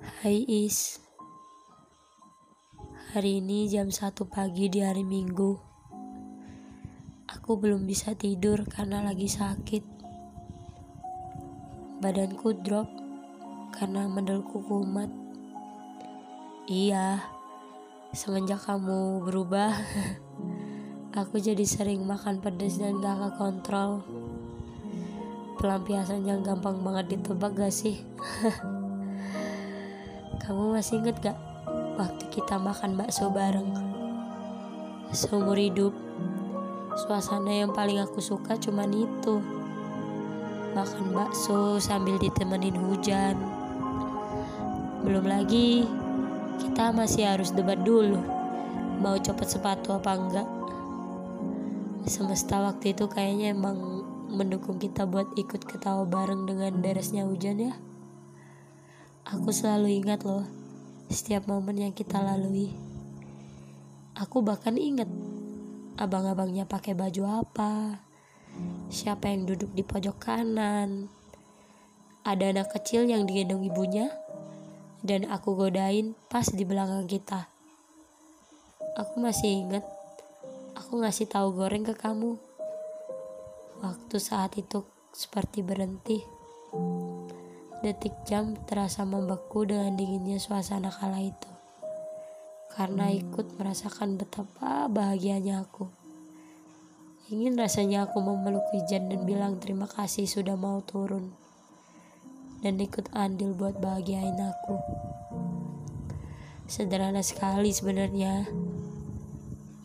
Hai Is. Hari ini jam 1 pagi di hari Minggu. Aku belum bisa tidur karena lagi sakit. Badanku drop karena mendelku kumat. Iya Semenjak kamu berubah Aku jadi sering makan pedas dan gak kontrol Pelampiasan yang gampang banget ditebak gak sih? Kamu masih inget gak waktu kita makan bakso bareng? Seumur hidup, suasana yang paling aku suka cuman itu. Makan bakso sambil ditemenin hujan. Belum lagi, kita masih harus debat dulu. Mau copot sepatu apa enggak? Semesta waktu itu kayaknya emang mendukung kita buat ikut ketawa bareng dengan deresnya hujan ya. Aku selalu ingat loh setiap momen yang kita lalui. Aku bahkan ingat abang-abangnya pakai baju apa, siapa yang duduk di pojok kanan. Ada anak kecil yang digendong ibunya dan aku godain pas di belakang kita. Aku masih ingat aku ngasih tahu goreng ke kamu. Waktu saat itu seperti berhenti. Detik jam terasa membeku dengan dinginnya suasana kala itu. Karena ikut merasakan betapa bahagianya aku. Ingin rasanya aku memeluk hujan dan bilang terima kasih sudah mau turun. Dan ikut andil buat bahagiain aku. Sederhana sekali sebenarnya.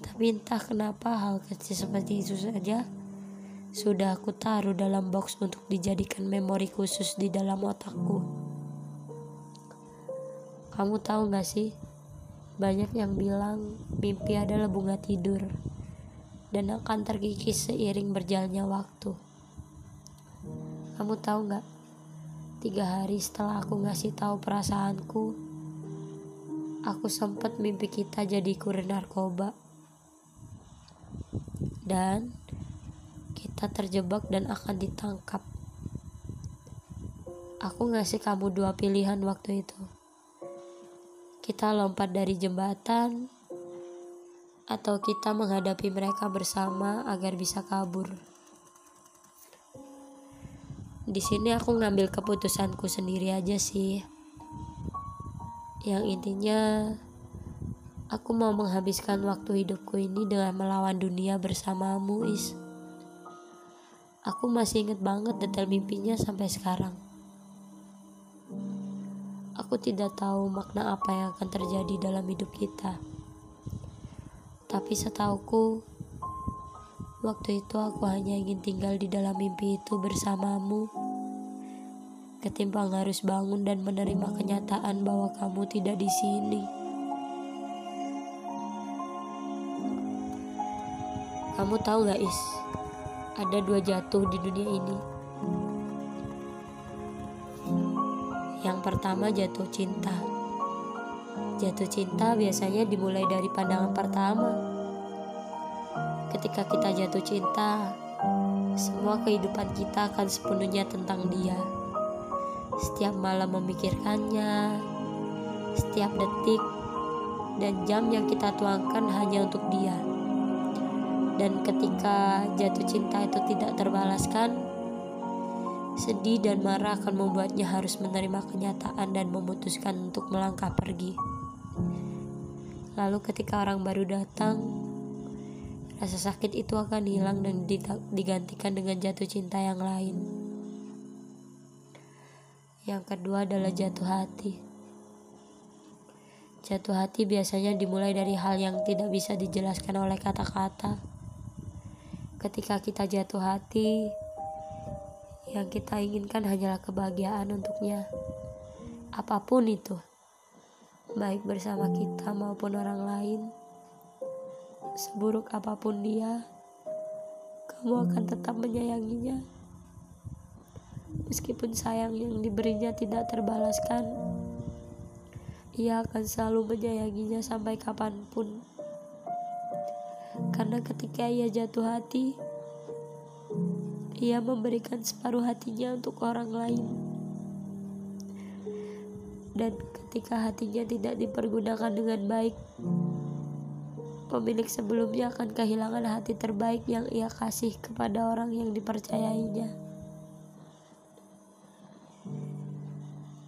Tapi entah kenapa hal kecil seperti itu saja sudah aku taruh dalam box untuk dijadikan memori khusus di dalam otakku. Kamu tahu gak sih? Banyak yang bilang mimpi adalah bunga tidur dan akan terkikis seiring berjalannya waktu. Kamu tahu gak? Tiga hari setelah aku ngasih tahu perasaanku, aku sempat mimpi kita jadi kurir narkoba. Dan kita terjebak dan akan ditangkap. Aku ngasih kamu dua pilihan waktu itu. Kita lompat dari jembatan, atau kita menghadapi mereka bersama agar bisa kabur. Di sini aku ngambil keputusanku sendiri aja sih. Yang intinya, aku mau menghabiskan waktu hidupku ini dengan melawan dunia bersamamu, Is. Aku masih inget banget detail mimpinya sampai sekarang. Aku tidak tahu makna apa yang akan terjadi dalam hidup kita. Tapi setauku, waktu itu aku hanya ingin tinggal di dalam mimpi itu bersamamu. Ketimbang harus bangun dan menerima kenyataan bahwa kamu tidak di sini. Kamu tahu gak, Is? Ada dua jatuh di dunia ini. Yang pertama jatuh cinta. Jatuh cinta biasanya dimulai dari pandangan pertama. Ketika kita jatuh cinta, semua kehidupan kita akan sepenuhnya tentang dia. Setiap malam memikirkannya, setiap detik dan jam yang kita tuangkan hanya untuk dia dan ketika jatuh cinta itu tidak terbalaskan, sedih dan marah akan membuatnya harus menerima kenyataan dan memutuskan untuk melangkah pergi. Lalu ketika orang baru datang, rasa sakit itu akan hilang dan digantikan dengan jatuh cinta yang lain. Yang kedua adalah jatuh hati. Jatuh hati biasanya dimulai dari hal yang tidak bisa dijelaskan oleh kata-kata ketika kita jatuh hati, yang kita inginkan hanyalah kebahagiaan untuknya. Apa pun itu, baik bersama kita maupun orang lain, seburuk apa pun dia, kamu akan tetap menyayanginya. Meskipun sayang yang diberinya tidak terbalaskan, ia akan selalu menyayanginya sampai kapan pun. Karena ketika ia jatuh hati, ia memberikan separuh hatinya untuk orang lain. dan ketika hatinya tidak dipergunakan dengan baik, pemilik sebelumnya akan kehilangan hati terbaik yang ia kasih kepada orang yang dipercayainya.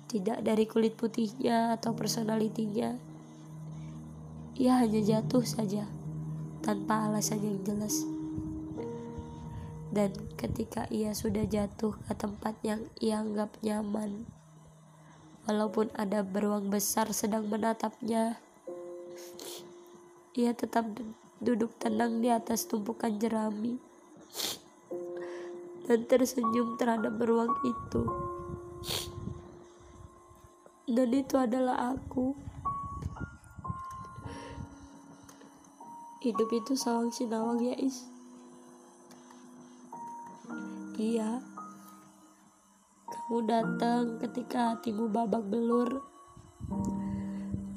Tidak dari kulit putihnya atau personalitinya, ia hanya jatuh saja tanpa alasan yang jelas. Dan ketika ia sudah jatuh ke tempat yang ia anggap nyaman, walaupun ada beruang besar sedang menatapnya, ia tetap duduk tenang di atas tumpukan jerami dan tersenyum terhadap beruang itu. Dan itu adalah aku. Hidup itu sawang sinawang ya is. Iya. Kamu datang ketika hatimu babak belur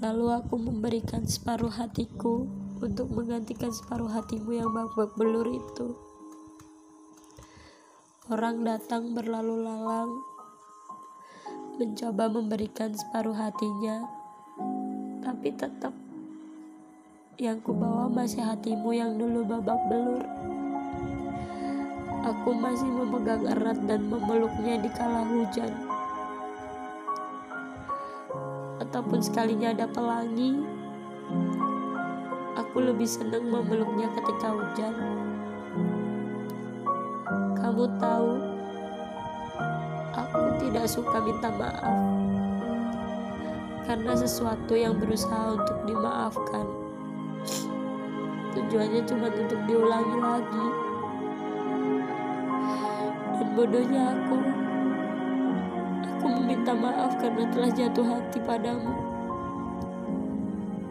Lalu aku memberikan separuh hatiku untuk menggantikan separuh hatimu yang babak belur itu. Orang datang berlalu lalang, mencoba memberikan separuh hatinya, tapi tetap yang kubawa masih hatimu yang dulu babak belur. Aku masih memegang erat dan memeluknya di kala hujan ataupun sekalinya ada pelangi, aku lebih senang memeluknya ketika hujan. Kamu tahu, aku tidak suka minta maaf karena sesuatu yang berusaha untuk dimaafkan tujuannya cuma untuk diulangi lagi dan bodohnya aku Aku meminta maaf karena telah jatuh hati padamu.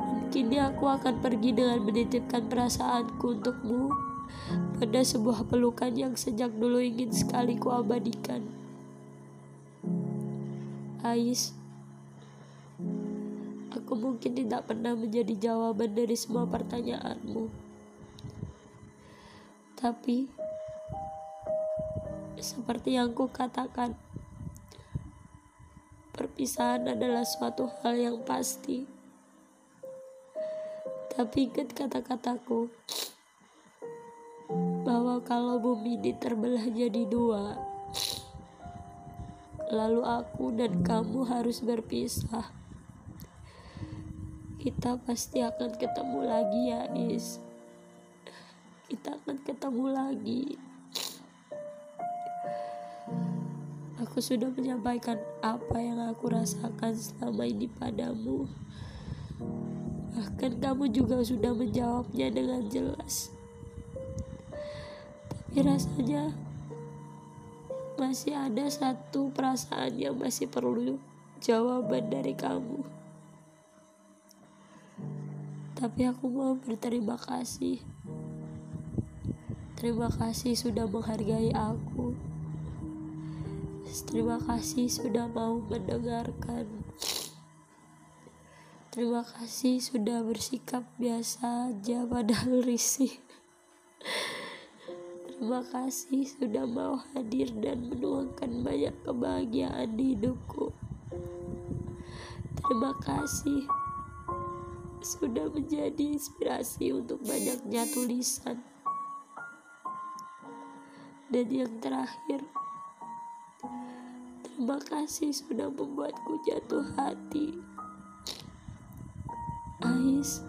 Dan kini aku akan pergi dengan menitipkan perasaanku untukmu pada sebuah pelukan yang sejak dulu ingin sekali kuabadikan. Ais, aku mungkin tidak pernah menjadi jawaban dari semua pertanyaanmu. Tapi, seperti yang ku katakan, perpisahan adalah suatu hal yang pasti. Tapi ingat kata-kataku bahwa kalau bumi ini terbelah jadi dua, lalu aku dan kamu harus berpisah. Kita pasti akan ketemu lagi ya, Is. Kita akan ketemu lagi. Aku sudah menyampaikan apa yang aku rasakan selama ini padamu. Bahkan kamu juga sudah menjawabnya dengan jelas. Tapi rasanya masih ada satu perasaan yang masih perlu jawaban dari kamu. Tapi aku mau berterima kasih. Terima kasih sudah menghargai aku. Terima kasih sudah mau mendengarkan. Terima kasih sudah bersikap biasa aja padahal risih. Terima kasih sudah mau hadir dan menuangkan banyak kebahagiaan di hidupku. Terima kasih sudah menjadi inspirasi untuk banyaknya tulisan. Dan yang terakhir, Terima kasih sudah membuatku jatuh hati. Ais,